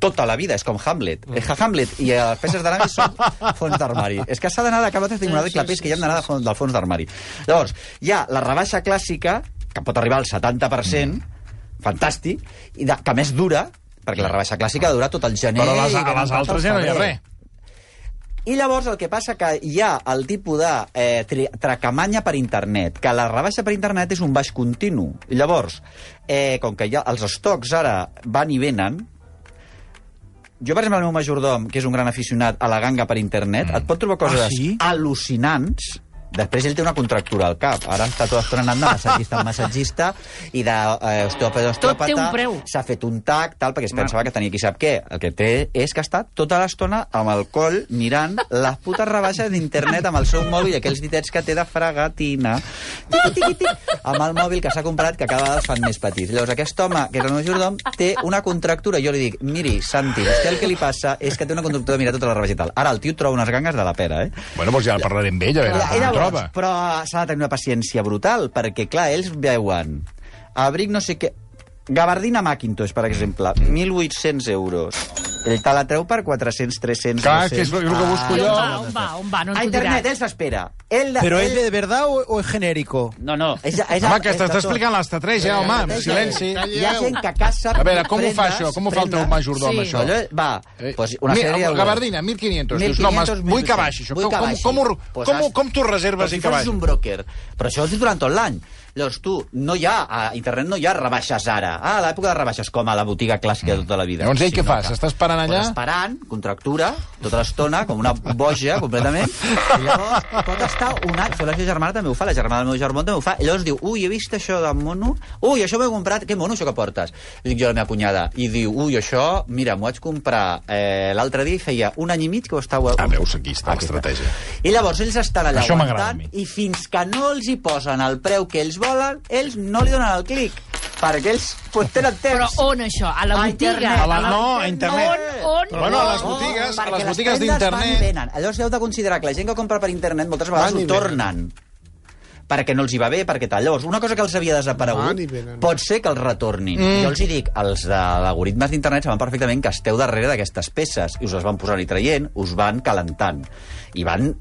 Speaker 2: tota la vida, és com Hamlet. Mm. Hamlet i les peces d'Aramis són fons d'armari. És que s'ha d'anar de cap a tinc una de clapés que hi han d'anar del fons d'armari. Llavors, hi ha la rebaixa clàssica, que pot arribar al 70%, fantàstic, i de, que més dura, perquè la rebaixa clàssica dura tot el gener...
Speaker 1: Però a les,
Speaker 2: i
Speaker 1: a les altres
Speaker 2: al
Speaker 1: ja no hi ha res.
Speaker 2: I llavors el que passa que hi ha el tipus de eh, tracamanya per internet, que la rebaixa per internet és un baix continu. I llavors, eh, com que ja els estocs ara van i venen, jo, per exemple, el meu majordom, que és un gran aficionat a la ganga per internet, mm. et pot trobar coses
Speaker 6: Ah, sí?
Speaker 2: al·lucinants Després ell té una contractura al cap. Ara està tota l'estona anant de massatgista en massatgista i d'osteòpata
Speaker 3: Tot té un preu.
Speaker 2: S'ha fet un tac, tal, perquè es pensava que tenia qui sap què. El que té és que està tota l'estona amb el coll mirant les putes rebaixes d'internet amb el seu mòbil i aquells ditets que té de fregatina. Tiqui, tiqui, tiqui, amb el mòbil que s'ha comprat que cada vegada fan més petits. Llavors aquest home, que és el meu majordom, té una contractura. Jo li dic, miri, Santi, vostè el que li passa és que té una contractura de mirar tota la rebaixa i tal. Ara el tio troba unes gangues de la pera, eh?
Speaker 1: Bueno, doncs ja parlaré amb ell, a veure ho troba.
Speaker 2: però s'ha de tenir una paciència brutal, perquè, clar, ells veuen abric no sé què... Gabardina Macintosh, per exemple, 1.800 euros. Ell te la treu per 400, 300,
Speaker 1: Clar,
Speaker 2: 200.
Speaker 1: que és el que busco
Speaker 3: I
Speaker 1: jo.
Speaker 3: on va, on va, on va? No
Speaker 2: A
Speaker 3: ens ho dirà.
Speaker 2: internet, él se espera. Él,
Speaker 6: ¿Pero
Speaker 2: él-
Speaker 6: es de verdad o, o es genérico?
Speaker 2: No, no. És, és,
Speaker 1: Home, que
Speaker 2: és
Speaker 1: t'està explicant l'estratègia, home, silenci.
Speaker 2: Hi ha gent que caça
Speaker 1: A veure, com ho fa això? Com ho fa el teu majordom,
Speaker 3: Sí.
Speaker 1: això?
Speaker 2: Allò, va,
Speaker 1: Eh,
Speaker 2: pues una
Speaker 1: mira,
Speaker 2: sèrie de...
Speaker 1: Gabardina, 1.500. Dius, no, mas,
Speaker 2: 1.500,
Speaker 1: vull que baixi això.
Speaker 2: Vull
Speaker 1: Com,
Speaker 2: que
Speaker 1: com,
Speaker 2: baixi.
Speaker 1: com, ho-
Speaker 2: Pues
Speaker 1: com, ho- com t'ho reserves
Speaker 2: com
Speaker 1: i
Speaker 2: si
Speaker 1: que
Speaker 2: fossis
Speaker 1: baixi?
Speaker 2: un broker. Però això és durant tot l'any. Llavors tu, no hi ha, a internet no hi ha rebaixes ara. Ah, a l'època de rebaixes, com a la botiga clàssica de tota la vida.
Speaker 1: Llavors ell què fa?
Speaker 2: que-
Speaker 1: S'està esperant allà?
Speaker 2: Pues esperant, contractura, tota l'estona, com una boja, completament. I llavors pot estar un any... La meva germana també ho fa, la germana del meu germà també ho fa. I llavors diu, ui, he vist això de mono. Ui, això m'ho he comprat. Que mono, això que portes? I dic jo a la meva cunyada. I diu, ui, això, mira, m'ho vaig comprar eh, l'altre dia i feia un any i mig que ho estava...
Speaker 1: Ah, veus, aquí està l'estratègia.
Speaker 2: I llavors ells estan allà
Speaker 1: Això a
Speaker 2: aguantant i fins que no els hi posen el preu que ells volen, ells no li donen el clic. Perquè ells pues, tenen temps.
Speaker 3: Però on, això? A la
Speaker 2: A
Speaker 3: botiga?
Speaker 2: internet.
Speaker 1: A la- no, a internet.
Speaker 3: On, on?
Speaker 1: Bueno, a les botigues, a
Speaker 2: perquè
Speaker 1: les
Speaker 2: les
Speaker 1: botigues d'internet...
Speaker 2: venen. Llavors heu de considerar que la gent que compra per internet moltes vegades
Speaker 4: Van
Speaker 2: ho tornen perquè no els hi va bé, perquè tal. Llavors, una cosa que els havia desaparegut
Speaker 4: venen.
Speaker 2: pot ser que els retornin. Mm. Jo els hi dic, els de l'algoritmes d'internet saben perfectament que esteu darrere d'aquestes peces i us les van posant i traient, us van calentant. I van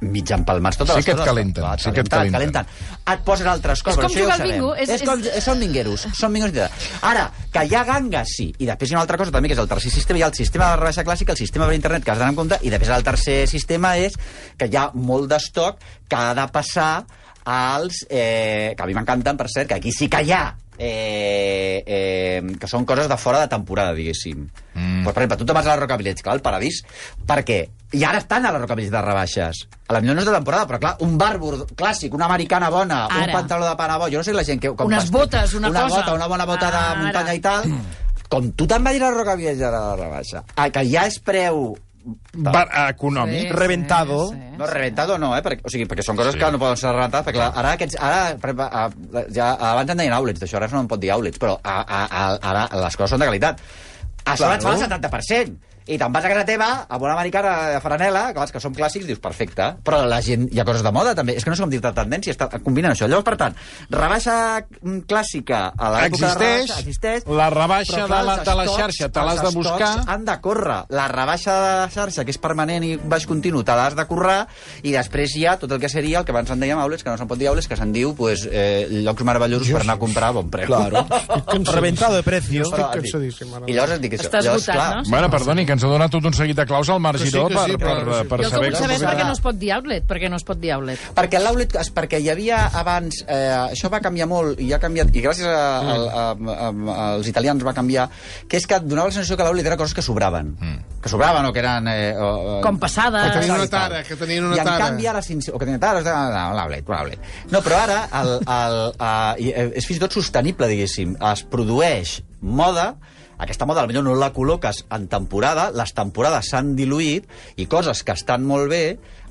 Speaker 2: mig empalmats tota
Speaker 1: Sí que et calenten,
Speaker 2: Va,
Speaker 1: sí que et
Speaker 2: calenten,
Speaker 1: calenten.
Speaker 2: Et posen altres coses.
Speaker 3: com
Speaker 2: això ja ho
Speaker 3: jugar al
Speaker 2: sabem.
Speaker 3: bingo, és-
Speaker 2: És, com, són vingueros, són vingueros. Ara, que hi ha gangues, sí. I després hi ha una altra cosa també, que és el tercer sistema. Hi ha el sistema de rebaixa clàssica, el sistema per internet, que has d'anar en compte, i després el tercer sistema és que hi ha molt d'estoc que ha de passar als... Eh, que a mi m'encanten, per cert, que aquí sí que hi ha eh, eh, que són coses de fora de temporada, diguéssim. Mm. Pues, per exemple, tu te'n vas a la Roca Village, va al Paradís, perquè i ara estan a la Roca Village de rebaixes. A la millor no és de temporada, però clar, un bàrbur clàssic, una americana bona,
Speaker 3: Ara.
Speaker 2: un pantaló de pana bo, jo no sé la gent que... Com
Speaker 3: Unes botes, una cosa.
Speaker 2: Bota, una bona bota
Speaker 3: Ara.
Speaker 2: de muntanya i tal. Com tu te'n vagis a la Roca Village de la rebaixa, a que ja és preu
Speaker 1: Bar econòmic.
Speaker 6: Reventado.
Speaker 2: no, reventado no, eh? Perquè, o sigui, perquè són coses sí. que no poden ser reventades, perquè clar, ara, aquests, ara a, ja, abans en deien outlets, d'això ara no en pot dir outlets, però a, a, a, ara les coses són de qualitat. A sobre
Speaker 6: Claro.
Speaker 2: et fa el 70%. I te'n vas a casa teva, amb una americana de franela, que, vas, que són clàssics, dius, perfecte. Però la gent, hi ha coses de moda, també. És que no sé com dir-te tendència, està, combinen això. Llavors, per tant, rebaixa mm, clàssica a l'època de
Speaker 1: Existeix,
Speaker 2: rebaixa, existeix,
Speaker 1: la rebaixa
Speaker 2: però, clar,
Speaker 1: de la- de la xarxa te l'has de buscar.
Speaker 2: han de córrer. La rebaixa de la xarxa, que és permanent i baix continu, te l'has de currar, i després hi ha tot el que seria el que abans en dèiem outlets, que no se'n pot dir outlets, que se'n diu pues, eh, llocs meravellosos per anar a comprar a bon preu.
Speaker 6: Claro. Reventado de precio.
Speaker 2: Però,
Speaker 4: Estic cansadíssim.
Speaker 2: I llavors et dic això.
Speaker 3: Està
Speaker 2: Llavors,
Speaker 3: esgotat,
Speaker 2: clar,
Speaker 3: no?
Speaker 1: Bueno, perdoni, que ens ha donat tot un seguit de claus al Marc
Speaker 4: Que sí,
Speaker 1: Giró
Speaker 4: que
Speaker 1: per,
Speaker 4: sí,
Speaker 1: per,
Speaker 4: però-
Speaker 1: per, per
Speaker 3: Jo el que
Speaker 1: saber
Speaker 3: vull saber és per què no es pot dir outlet. Per què no es pot dir outlet?
Speaker 2: Perquè l'outlet, és perquè hi havia abans, eh, això va canviar molt i ha canviat, i gràcies a, a, a, a, als italians va canviar, que és que et donava la sensació que l'outlet era coses que sobraven. Mm. Que sobraven o que eren... Eh, o,
Speaker 3: Com passades.
Speaker 4: Que tenien una tara, que tenien una
Speaker 2: I en
Speaker 4: tara.
Speaker 2: canvi ara... O que tenien tara, l'outlet, un outlet. No, però ara el, el, uh, és fins i tot sostenible, diguéssim. Es produeix moda aquesta moda potser no la col·loques en temporada, les temporades s'han diluït i coses que estan molt bé,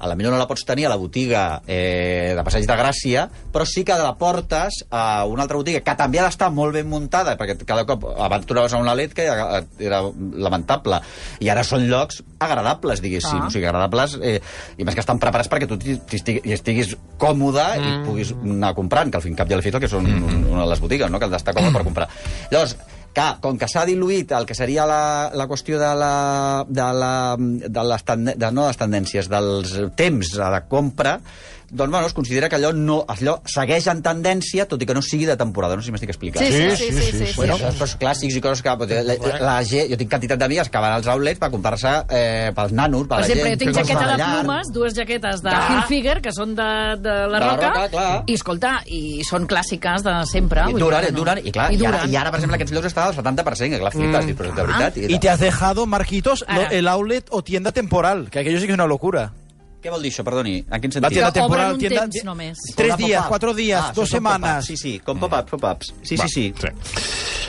Speaker 2: a la millor no la pots tenir a la botiga eh, de Passeig de Gràcia, però sí que la portes a una altra botiga que també ha d'estar molt ben muntada, perquè cada cop abans trobaves a un Lalet que era lamentable, i ara són llocs agradables, diguéssim,
Speaker 3: Ah.
Speaker 2: o sigui, agradables, eh, i més que estan preparats perquè tu t'hi estiguis, hi estiguis còmode mm. i puguis anar comprant, que al fin cap i a la fi és el que són mm. una de les botigues, no? que has d'estar còmode per comprar. Llavors, que, com que s'ha diluït el que seria la, la qüestió de, la, de, la, de, les de no les tendències, dels temps de compra, Doncs, bueno, es considera que allò, no, allò segueix en tendència, tot i que no sigui de temporada. No sé si m'estic explicant.
Speaker 3: Sí, sí,
Speaker 1: Sí,
Speaker 3: sí,
Speaker 1: sí,
Speaker 3: sí, sí, sí.
Speaker 2: Bueno, coses clàssics i coses que... La, la, la, gent- jo tinc quantitat d'amigues que van als outlets per comprar-se eh, pels nanos, per,
Speaker 3: Per
Speaker 2: la
Speaker 3: exemple,
Speaker 2: gent.
Speaker 3: jo tinc
Speaker 2: que
Speaker 3: jaqueta de
Speaker 2: allà.
Speaker 3: plomes, dues jaquetes de
Speaker 2: Clar.
Speaker 3: Hilfiger, que són de, de la
Speaker 2: De la
Speaker 3: Roca,
Speaker 2: Roca, clar.
Speaker 3: i escolta, i són clàssiques de sempre.
Speaker 2: I i
Speaker 3: no.
Speaker 2: duren, i clar,
Speaker 3: I
Speaker 2: i, ara, i ara, per exemple, aquests llocs estan al 70%, que clar, flipes, mm. de veritat.
Speaker 6: Y te has dejado, Marquitos, lo-
Speaker 3: Ahora.
Speaker 6: el outlet o tienda temporal, que aquello sí que es una locura.
Speaker 2: Què vol dir això, perdoni? En quin
Speaker 6: La
Speaker 2: sentit?
Speaker 6: tienda
Speaker 3: Que obren
Speaker 6: temporal,
Speaker 3: un
Speaker 6: tienda...
Speaker 3: temps només.
Speaker 6: Tres
Speaker 2: pop-up.
Speaker 6: cuatro días,
Speaker 2: Ah,
Speaker 6: dos
Speaker 2: pop-ups.
Speaker 6: semanas.
Speaker 2: Sí, sí, com pop-ups, pop-ups. Sí, sí, sí.
Speaker 1: Sí.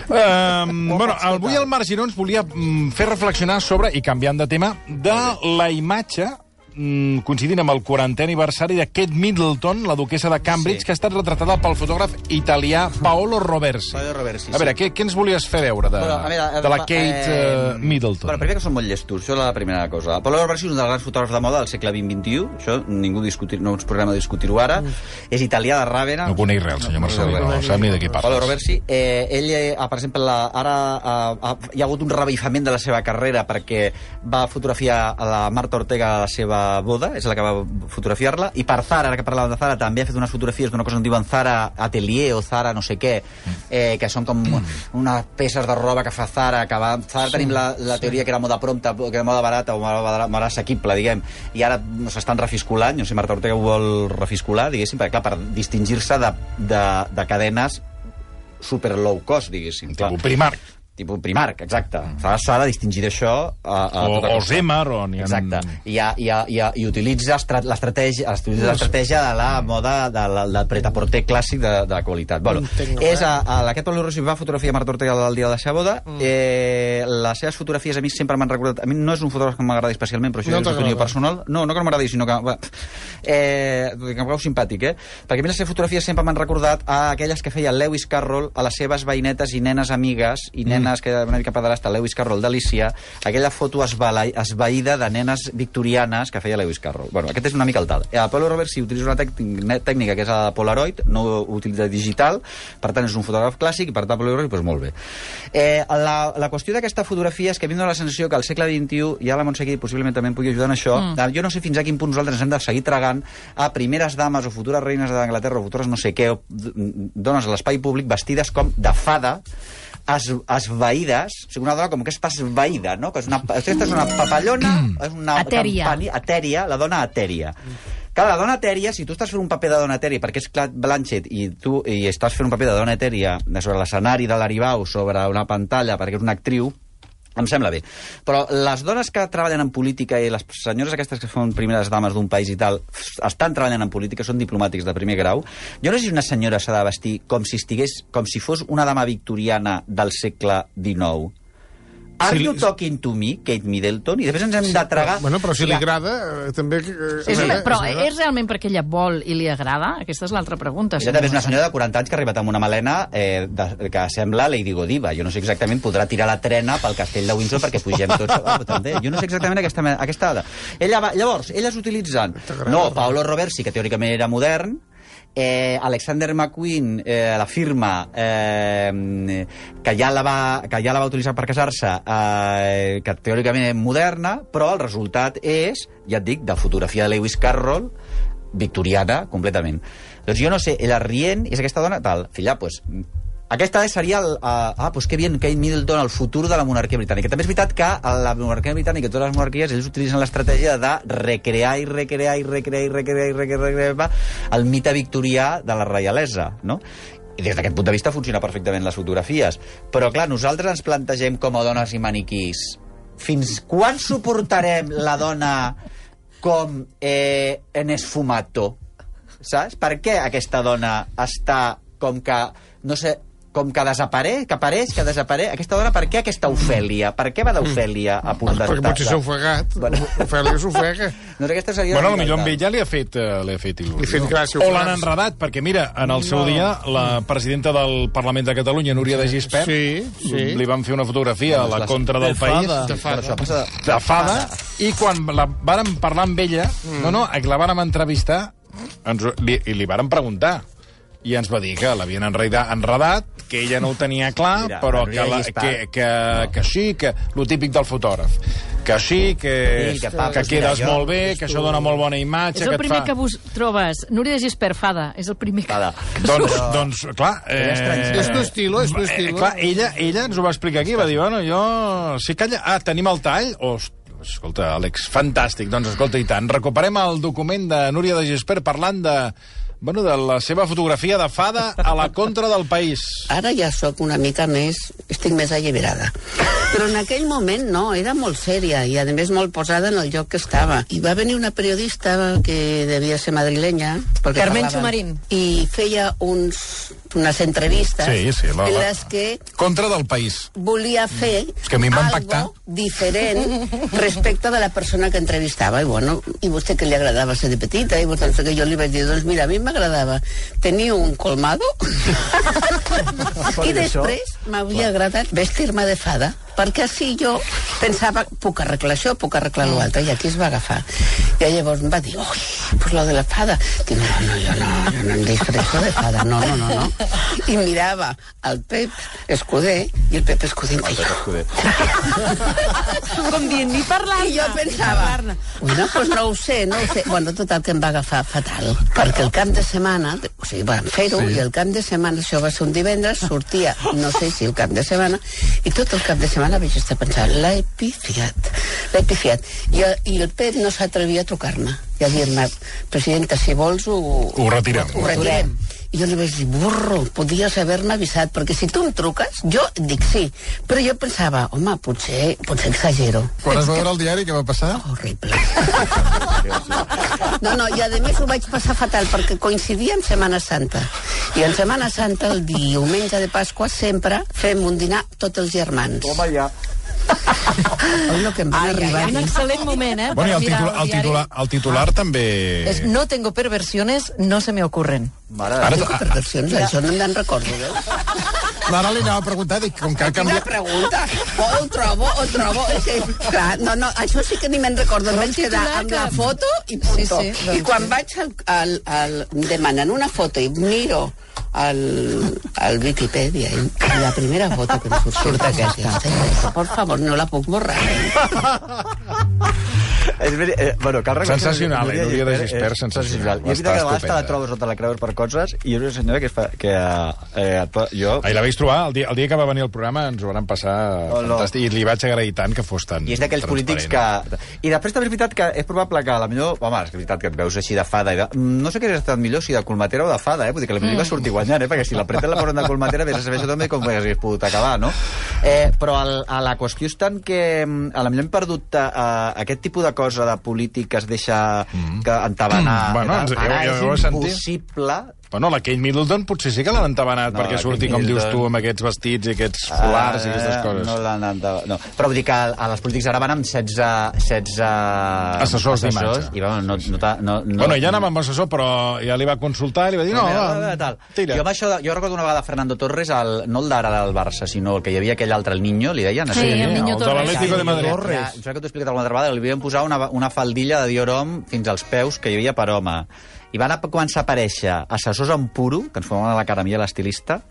Speaker 1: Um, bueno, avui el Marc Giró ens volia mm, fer reflexionar sobre, i canviant de tema, de la imatge coincidint amb el 40è aniversari de Kate Middleton, la duquesa de Cambridge,
Speaker 2: Sí.
Speaker 1: que ha estat retratada pel fotògraf italià Paolo Roversi.
Speaker 2: Paolo Roversi,
Speaker 1: A veure,
Speaker 2: sí.
Speaker 1: què, què ens volies fer veure de,
Speaker 2: Bueno, a veure,
Speaker 1: de la
Speaker 2: eh,
Speaker 1: Kate eh, Middleton?
Speaker 2: Bueno, primer que són molt llestos, això és la primera cosa. Paolo Roversi és un dels grans fotògrafs de moda del segle XX-XXI, això ningú discutir, no ens posarem a discutir-ho ara. És italià de Ravenna.
Speaker 1: No coneix res, senyor Marcelí, no, sap ni de qui
Speaker 2: Paolo
Speaker 1: parles.
Speaker 2: Roversi, eh, ell, eh, per exemple, la, ara eh, ha, hi ha hagut un revifament de la seva carrera perquè va fotografiar a la Marta Ortega a la seva boda, és la que va fotografiar-la, i per Zara, ara que parlàvem de Zara, també ha fet unes fotografies d'una cosa que en diuen Zara Atelier o Zara no sé què, eh, que són com unes peces de roba que fa Zara, que va... Zara tenim la, la teoria que era moda prompta, que era moda barata o moda, moda, assequible, diguem, i ara s'estan refisculant, no sé, Marta Ortega ho vol refiscular, diguéssim, perquè, clar, per distingir-se de, de, de cadenes super low cost, diguéssim. Clar.
Speaker 1: Primark.
Speaker 2: Tipus Primark, exacte. S'ha s'ha de distingir d'això a, a
Speaker 1: O,
Speaker 2: tota
Speaker 1: o. Zemar, o ha...
Speaker 2: Exacte. I, ha, i, ha, i, ha, i utilitza estra- l'estratègia utilitza l'estratègia de la moda de la, del pret-a-porter clàssic de, de qualitat. Bueno,
Speaker 4: Entenc,
Speaker 2: és a, a aquest Pablo Rossi va fotografiar Marta Ortega el dia de la seva boda.
Speaker 4: Mm.
Speaker 2: Eh, les seves fotografies a mi sempre m'han recordat... A mi no és un fotògraf que m'agradi especialment, però això
Speaker 4: No
Speaker 2: és una opinió personal. No, no que no m'agradi, sinó que... Eh, que em cau simpàtic, eh? Perquè a mi les seves fotografies sempre m'han recordat a aquelles que feia Lewis Carroll a les seves veïnetes i nenes amigues i nenes que una mica pederasta, Lewis Carroll d'Alicia, aquella foto esbala, esvaïda de nenes victorianes que feia Lewis Carroll. Bueno, aquest és una mica el tal. Eh, El Pablo Roversi utilitza una tècnica, que és la Polaroid, no utilitza digital, per tant és un fotògraf clàssic i per tant Pablo Roversi, doncs molt bé. Eh, la, la qüestió d'aquesta fotografia és que a mi em dóna la sensació que al segle XXI, i ara la Montse aquí possiblement també em pugui ajudar en això, mm. jo no sé fins a quin punt nosaltres ens hem de seguir tragant a primeres dames o futures reines d'Anglaterra o futures no sé què, d- dones a l'espai públic vestides com de fada, es, esvaïdes, o sigui, una dona com que està esvaïda, no? Que és una, aquesta és una papallona, és una
Speaker 3: Etèria.
Speaker 2: campani- etèria, la dona etèria. Clar, la dona etèria, si tu estàs fent un paper de dona etèria, perquè és Clat Blanchett i tu i estàs fent un paper de dona etèria sobre l'escenari de l'Aribau, sobre una pantalla, perquè és una actriu, em sembla bé. Però les dones que treballen en política i les senyores aquestes que són primeres dames d'un país i tal, estan treballant en política, són diplomàtics de primer grau, jo no sé si una senyora s'ha de vestir com si estigués, com si fos una dama victoriana del segle XIX. Are
Speaker 4: Sí,
Speaker 2: you
Speaker 4: li-
Speaker 2: talking to me, Kate Middleton? I després ens hem de tragar...
Speaker 4: Bueno, però si li
Speaker 2: Ja.
Speaker 4: agrada, eh, també... eh,
Speaker 3: Sí, sí,
Speaker 4: eh,
Speaker 3: però
Speaker 4: eh,
Speaker 3: és realment perquè ella vol i li agrada? Aquesta és l'altra pregunta.
Speaker 2: Ella també és una senyora de 40 anys que ha arribat amb una melena eh, de, que sembla Lady Godiva. Jo no sé exactament, podrà tirar la trena pel castell de Windsor perquè pugem tots... Però també, jo no sé exactament aquesta, aquesta dada. Ella va, llavors, elles utilitzen... No, Paolo Roversi, que teòricament era modern, eh, Alexander McQueen, eh, la firma eh, que, ja la va, que ja la va utilitzar per casar-se, eh, que teòricament és moderna, però el resultat és, ja et dic, de fotografia de Lewis Carroll, victoriana, completament. Doncs jo no sé, ella rient, és aquesta dona, tal, filla, pues, aquesta seria el... Uh, ah, pues que bien, Kate Middleton, el futur de la monarquia britànica. També és veritat que la monarquia britànica i totes les monarquies ells utilitzen l'estratègia de recrear i recrear i recrear i recrear i recrear, i recrear el mite victorià de la reialesa, no? I des d'aquest punt de vista funciona perfectament les fotografies. Però, clar, nosaltres ens plantegem com a dones i maniquís. Fins quan suportarem la dona com eh, en esfumato? Saps? Per què aquesta dona està com que, no sé, com que desapareix, que apareix, que desapareix? Aquesta dona, per què aquesta Ofèlia? Per què va d'Ofèlia a punt de...
Speaker 4: Perquè potser s'ha ofegat.
Speaker 2: Bueno.
Speaker 4: Ofèlia s'ofega.
Speaker 2: Doncs aquesta seria...
Speaker 1: Bueno, potser amb ella li ha fet, eh, li ha fet il·lusió.
Speaker 4: Li ha fet gràcia,
Speaker 1: O l'han enredat, perquè mira, en el seu
Speaker 4: No.
Speaker 1: dia, la presidenta del Parlament de Catalunya, Núria de Gispert,
Speaker 4: Sí, sí.
Speaker 1: li van fer una fotografia a la contra del
Speaker 6: de
Speaker 1: país
Speaker 6: fada.
Speaker 4: De fada.
Speaker 2: de-
Speaker 1: fada, i quan la vàrem parlar amb ella, no, no, la vàrem entrevistar, ens, li, i li vàrem preguntar, i ens va dir que l'havien enredat, enredat, que ella no ho tenia clar,
Speaker 2: Mira,
Speaker 1: però que, la, que, que, que sí, que lo típic del fotògraf. Que sí, que,
Speaker 2: Sí, que
Speaker 1: que, que quedes
Speaker 2: jo-
Speaker 1: molt bé, que això dona molt bona imatge,
Speaker 3: És el
Speaker 1: que
Speaker 3: primer
Speaker 1: fa...
Speaker 3: que vos trobes. Núria de Gispert, fada. És el primer que...
Speaker 2: Fada.
Speaker 1: Doncs, doncs clar...
Speaker 2: Ella és
Speaker 4: tu estilo, és tu
Speaker 1: eh,
Speaker 4: estilo.
Speaker 1: clar, ella, ella ens ho va explicar aquí, va dir, bueno, jo... Sí que allà... Ah, tenim el tall? Ost, escolta, Àlex, fantàstic. Doncs escolta, i tant. Recuperem el document de Núria de Gispert parlant de, bueno, de la seva fotografia de fada a la contra del país.
Speaker 5: Ara ja sóc una mica més... estic més alliberada. Però en aquell moment no, era molt sèria i a més molt posada en el lloc que estava. I va venir una periodista que devia ser madrilenya...
Speaker 7: Carmen Xumarín.
Speaker 5: I feia uns, unes entrevistes
Speaker 1: Sí, sí, la-
Speaker 5: en
Speaker 1: la-
Speaker 5: les que
Speaker 1: Contra del país.
Speaker 5: volia fer
Speaker 1: És que
Speaker 5: algo
Speaker 1: pactar.
Speaker 5: diferent respecte de la persona que entrevistava. I, bueno, i vostè que li agradava ser de petita, i vostè què, jo li vaig dir, doncs mira, a mi m'agradava tenir un colmado i després m'havia agradat vestir-me de fada perquè així jo pensava puc arreglar això, puc arreglar l'altre i aquí es va agafar. I llavors em va dir ui, pues lo de la fada Dic, no, no, jo no, jo no em disfresso de fada no, no, no, no i mirava el Pep Escudé i el Pep Escudé em feia
Speaker 7: Com dient, ni parlar-ne.
Speaker 5: i jo pensava, bueno, pues no ho sé, no ho sé. Bueno, total, que em va agafar fatal, perquè el cap de setmana, o sigui, vam fer-ho, sí. i el cap de setmana, això va ser un divendres, sortia, no sé si el cap de setmana, i tot el cap de setmana vaig estar pensant, l'he pifiat, l'he pifiat. I, I el Pep no s'atrevia a trucar-me i a dir-me, presidenta, si vols ho...
Speaker 1: Ho retirem.
Speaker 5: Ho retirem. I jo li vaig dir, burro, podies haver-me avisat, perquè si tu em truques, jo et dic sí. Però jo pensava, home, potser, potser exagero.
Speaker 4: Quan es va veure el diari, què va passar?
Speaker 5: Horrible. No, no, i a més ho vaig passar fatal perquè coincidia amb Setmana Santa. I en Setmana Santa, el diumenge de Pasqua, sempre fem un dinar tots els germans.
Speaker 2: Home, ja.
Speaker 5: Oi, que em van arribar.
Speaker 3: Un excel·lent moment, eh?
Speaker 1: Bueno, i el,
Speaker 3: mirar
Speaker 1: titular, el, titular, el titular també...
Speaker 7: Es, no tengo perversiones, no se me ocurren.
Speaker 2: Mare de
Speaker 1: Ara,
Speaker 5: Dic, perversions, això no me'n recordo, veus?
Speaker 4: L'Ara li anava a preguntar, dic, com que ha
Speaker 5: Quina
Speaker 4: canviat...
Speaker 5: pregunta! Oh, ho trobo, ho trobo. És que, clar, no, no, això sí que ni me'n recordo. Em vaig quedar amb la foto i punto.
Speaker 7: Sí, sí, doncs
Speaker 5: I quan
Speaker 7: sí.
Speaker 5: vaig al, al, al, demanen una foto i miro al, al Wikipedia i la primera foto que em surt, surt aquesta. Por favor, no la puc borrar.
Speaker 2: És veri... eh, bueno, cal reconèixer
Speaker 1: Sensacional, eh, Núria de Gispert, sensacional.
Speaker 2: I és veritat que a vegades te la trobes o te la creus per coses i és una senyora que, es fa, que eh, et pot- jo...
Speaker 1: Ahir la vaig trobar, el dia, el dia que va venir al programa ens ho van passar
Speaker 2: Oh, no.
Speaker 1: fantàstic, i li vaig agrair tant que fos tan
Speaker 2: I és d'aquells polítics que... I després també és veritat que és probable que a la millor... Home, és veritat que et veus així de fada i de... No sé què hauria estat millor, si de colmatera o de fada, eh? Vull dir que la millor va sortir guanyant, eh? Perquè si la preta la posen de colmatera, vés a saber això també com hagués pogut acabar, no? Eh, però el, a la qüestió és tant que mm, a la millor hem perdut eh, aquest tipus de cosa de polític que es deixa que entabanar...
Speaker 1: Mm, bueno, ens-
Speaker 2: Ara
Speaker 1: jo-
Speaker 2: és
Speaker 1: jo he sentit. Bueno, la Kate Middleton potser sí que l'han entabanat
Speaker 2: No,
Speaker 1: perquè surti, com dius
Speaker 2: Middleton-
Speaker 1: tu, amb aquests vestits i aquests folars i aquestes
Speaker 2: Eh,
Speaker 1: coses.
Speaker 2: No, l'han entabanat, no. Però vull dir que a les polítics ara van amb 16... 16
Speaker 1: Assessors d'imatge.
Speaker 2: I bueno, no, no, no, no,
Speaker 1: Bueno, ja anava amb assessor, però ja li va consultar i li va dir, no, va,
Speaker 2: tal.
Speaker 1: tira.
Speaker 2: Jo, amb això, de- jo recordo una vegada Fernando Torres, el, no el d'ara del Barça, sinó el que hi havia aquell altre, el Niño, li deien?
Speaker 3: Sí, el Niño
Speaker 1: el de
Speaker 3: Torres.
Speaker 1: l'Atlético de Madrid.
Speaker 2: Ja, em sembla que t'ho he explicat alguna altra vegada, li havien posat una, una faldilla de Dior Homme fins als peus que hi havia per home. I van a començar a aparèixer assessors en puro, que ens fumaven a la cara a mi a l'estilista,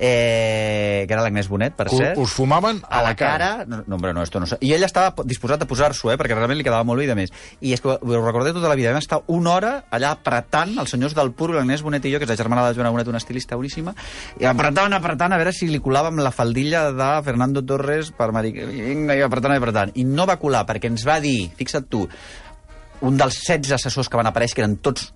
Speaker 2: eh, que era l'Agnès Bonet, per cert.
Speaker 1: us fumaven
Speaker 2: a la cara... No, no, hombre, no, esto no sé. I ell estava disposat a posar-s'ho, eh, perquè realment li quedava molt bé i de més. I és que ho recordé tota la vida. Vam estar una hora allà apretant els senyors del Puro, l'Agnès Bonet i jo, que és la germana de Joana Bonet, una estilista boníssima, i apretant, apretant, a veure si li colàvem la faldilla de Fernando Torres per Mari... Vinga, i apretant, apretant. I no va colar, perquè ens va dir, fixa't tu, un dels 16 assessors que van aparèixer, que eren tots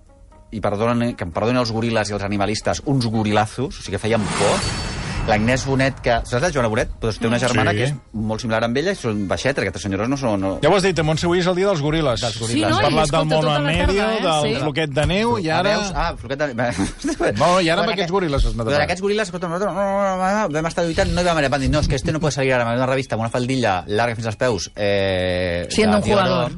Speaker 2: i perdonen, que em perdonen els goril·les i els animalistes, uns gorilazos, o sigui que feien por. L'Agnès Bonet, que... Saps la Joana Bonet? Pues té una germana
Speaker 1: Sí.
Speaker 2: que és molt similar amb ella i són baixetes, aquestes senyores no són... No...
Speaker 1: Ja ho has dit, Montse, avui és el dia dels goril·les.
Speaker 2: Dels
Speaker 3: Sí,
Speaker 2: goril·les.
Speaker 3: no?
Speaker 1: Has parlat del mono
Speaker 3: tota
Speaker 1: medio,
Speaker 3: tarda, eh?
Speaker 1: del
Speaker 3: Sí.
Speaker 1: floquet de neu, i ara...
Speaker 2: veus? Ah, floquet de...
Speaker 1: No, i ara amb aquests goril·les has anat a
Speaker 2: Però
Speaker 1: parlar.
Speaker 2: aquests goril·les, escolta, nosaltres no, no, no, no, vam estar lluitant, no hi vam anar, van dir, no, és que este no puede salir ara en una revista amb una faldilla larga fins als peus. Eh,
Speaker 3: Siendo un jugador.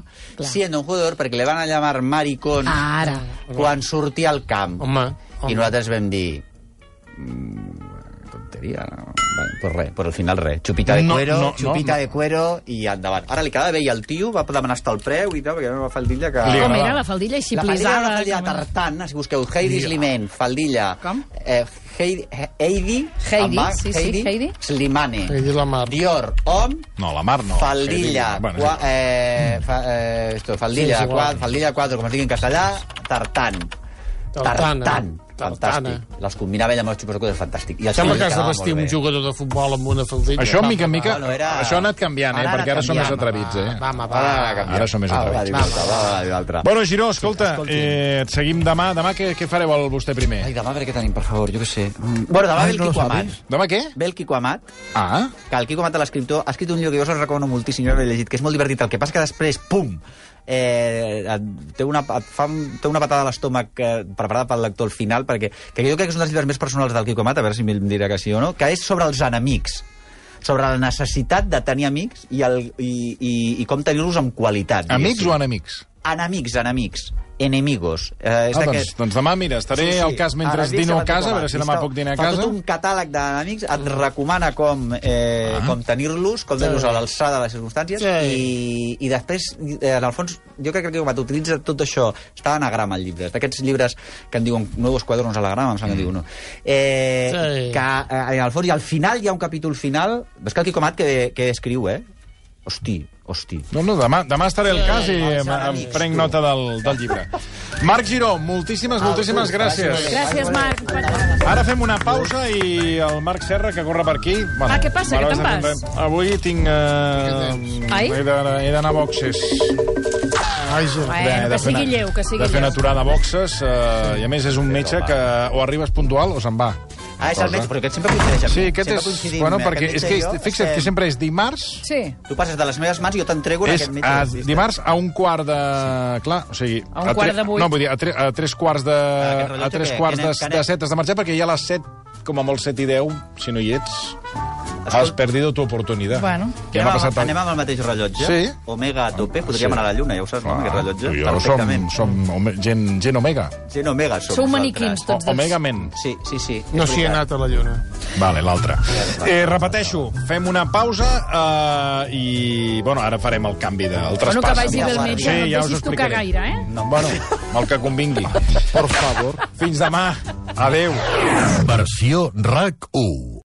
Speaker 2: Siendo un jugador, perquè le van a llamar maricón
Speaker 3: Ara.
Speaker 2: quan sortia al camp.
Speaker 4: Home, home.
Speaker 2: I nosaltres vam dir... Mm, tonteria. Bueno, pues res, pues al final res. Xupita de
Speaker 1: No,
Speaker 2: cuero,
Speaker 1: no, no,
Speaker 2: xupita
Speaker 1: no.
Speaker 2: de cuero i endavant. Ara li quedava bé i el tio va demanar hasta el preu i tal, perquè era una faldilla que...
Speaker 3: Com era la faldilla així
Speaker 2: La faldilla una faldilla tartan, si busqueu Heidi Slimane, faldilla...
Speaker 3: Com?
Speaker 2: Eh, Heidi, Heidi,
Speaker 3: Heidi,
Speaker 2: amb H,
Speaker 3: sí, sí, Heidi.
Speaker 2: Slimane.
Speaker 4: Heidi Lamar.
Speaker 2: Dior, Hom,
Speaker 1: No, la Mar no.
Speaker 2: faldilla,
Speaker 1: Bueno,
Speaker 2: cua, eh, fa, eh, esto,
Speaker 4: Sí,
Speaker 2: faldilla,
Speaker 4: és igual.
Speaker 2: quad, faldilla 4, com es digui en castellà, tartan.
Speaker 4: Tartana.
Speaker 2: Tartan. Fantàstic. Les combinava ell amb els xupasocos, és fantàstic. I el
Speaker 4: Sembla que has de vestir un jugador de futbol amb una faldilla.
Speaker 1: Això, mica en mica,
Speaker 2: Bueno, era-
Speaker 1: això ha anat canviant, eh?
Speaker 2: Ara
Speaker 1: perquè ara som més atrevits, eh?
Speaker 4: Va, home, va.
Speaker 2: Ara.
Speaker 1: Ara som més
Speaker 2: Va, va,
Speaker 1: atrevits.
Speaker 2: va, va, una altra.
Speaker 1: Bueno, Giró, escolta, eh, et seguim demà. Demà què, què fareu el vostè primer?
Speaker 2: Ai, demà a veure què tenim, per favor, jo què sé. Mm, Bueno, demà
Speaker 4: Ai,
Speaker 2: ve el
Speaker 4: no
Speaker 2: Quico Amat.
Speaker 1: Demà què?
Speaker 2: Ve el Quico Amat,
Speaker 1: Ah,
Speaker 2: que el Quico Amat, l'escriptor, ha escrit un llibre que jo us recomano moltíssim, jo l'he llegit, que és molt divertit. El que passa que després, pum, eh, té, una, fa, té una patada a l'estómac eh, preparada pel lector al final, perquè que jo crec que és un dels llibres més personals del Quico Amat, a veure si em dirà que sí o no, que és sobre els enemics sobre la necessitat de tenir amics i, el, i, i, i com tenir-los amb qualitat.
Speaker 1: amics
Speaker 2: diguéssim.
Speaker 1: o enemics?
Speaker 2: Enemics, enemics. Enemigos. Eh, és
Speaker 1: Ah, doncs, doncs demà, mira, estaré al cas mentre
Speaker 2: Ara,
Speaker 1: dino a casa, a veure si demà puc dinar a
Speaker 2: Fa
Speaker 1: casa.
Speaker 2: tot un catàleg d'enemics, et recomana com, eh,
Speaker 1: Ah.
Speaker 2: com tenir-los, com tenir-los a l'alçada de les circumstàncies,
Speaker 4: Sí.
Speaker 2: i, i després, eh, en el fons, jo crec que quan utilitza tot això, està en anagrama el llibre, d'aquests llibres que en diuen nuevos cuadernos a l'agrama, em sembla que diu, no? Eh,
Speaker 4: Sí.
Speaker 2: que, eh, en el fons, i al final hi ha un capítol final, ves que el Quico Mat que, que escriu, eh? Hosti, hosti.
Speaker 1: No, no, demà, demà estaré al cas i em, em prenc
Speaker 2: tu.
Speaker 1: nota del, del llibre. Marc Giró, moltíssimes, moltíssimes gràcies.
Speaker 3: Gràcies, Marc.
Speaker 1: Ara fem una pausa i el Marc Serra, que corre per aquí... Bueno,
Speaker 3: Ah, què passa? Què te'n
Speaker 1: de-
Speaker 3: vas?
Speaker 1: Avui tinc... Eh,
Speaker 3: Ai?
Speaker 1: he d'anar a boxes.
Speaker 4: Ai, ja.
Speaker 3: Bueno, que sigui lleu, que sigui
Speaker 1: De fer una
Speaker 3: lleu.
Speaker 1: aturada a boxes, eh, i a més és un metge que o arribes puntual o se'n va.
Speaker 2: Ah, és el metge, però aquest sempre coincideix amb
Speaker 1: Sí,
Speaker 2: mi.
Speaker 1: aquest
Speaker 2: Sempre
Speaker 1: és... Bueno,
Speaker 2: eh,
Speaker 1: perquè és que
Speaker 2: jo
Speaker 1: fixa't que
Speaker 2: estem-
Speaker 1: sempre és dimarts,
Speaker 3: Sí.
Speaker 2: Tu passes de les meves mans i jo t'entrego en
Speaker 1: és
Speaker 2: aquest metge.
Speaker 1: a,
Speaker 2: Sí, sí.
Speaker 1: dimarts a un quart de... Clar, o sigui...
Speaker 3: A un quart de vuit.
Speaker 1: No, vull dir, a, tre, a tres quarts de...
Speaker 2: aquest
Speaker 1: A tres quarts de, de set has de marxar, perquè ja a les set, com a molt set i deu, si no hi ets,
Speaker 2: Escolta-
Speaker 1: has perdido tu oportunitat.
Speaker 3: Bueno.
Speaker 1: Ja
Speaker 2: Anem,
Speaker 1: passat... el-
Speaker 2: anem amb el mateix rellotge?
Speaker 1: Sí.
Speaker 2: Omega a tope. Podríem
Speaker 1: Sí.
Speaker 2: anar a la Lluna, ja ho saps, no, aquest rellotge?
Speaker 1: Jo som,
Speaker 2: Perfectament.
Speaker 1: som ome, gent, gent omega.
Speaker 2: Gent Omega som
Speaker 3: Sou maniquins, tots dos.
Speaker 1: Omega men.
Speaker 2: Sí, sí, sí.
Speaker 4: No s'hi ha anat a la lluna.
Speaker 1: Vale, l'altre. Eh, repeteixo, fem una pausa eh, i, bueno, ara farem el canvi del traspàs.
Speaker 3: Bueno, que vagi bé el metge,
Speaker 1: Sí,
Speaker 3: no et
Speaker 1: ja us
Speaker 3: deixis tocar
Speaker 1: explicaré.
Speaker 3: gaire, eh?
Speaker 1: No, bueno, el que convingui.
Speaker 4: Por favor.
Speaker 1: Fins demà. Adeu.
Speaker 8: Versió RAC 1.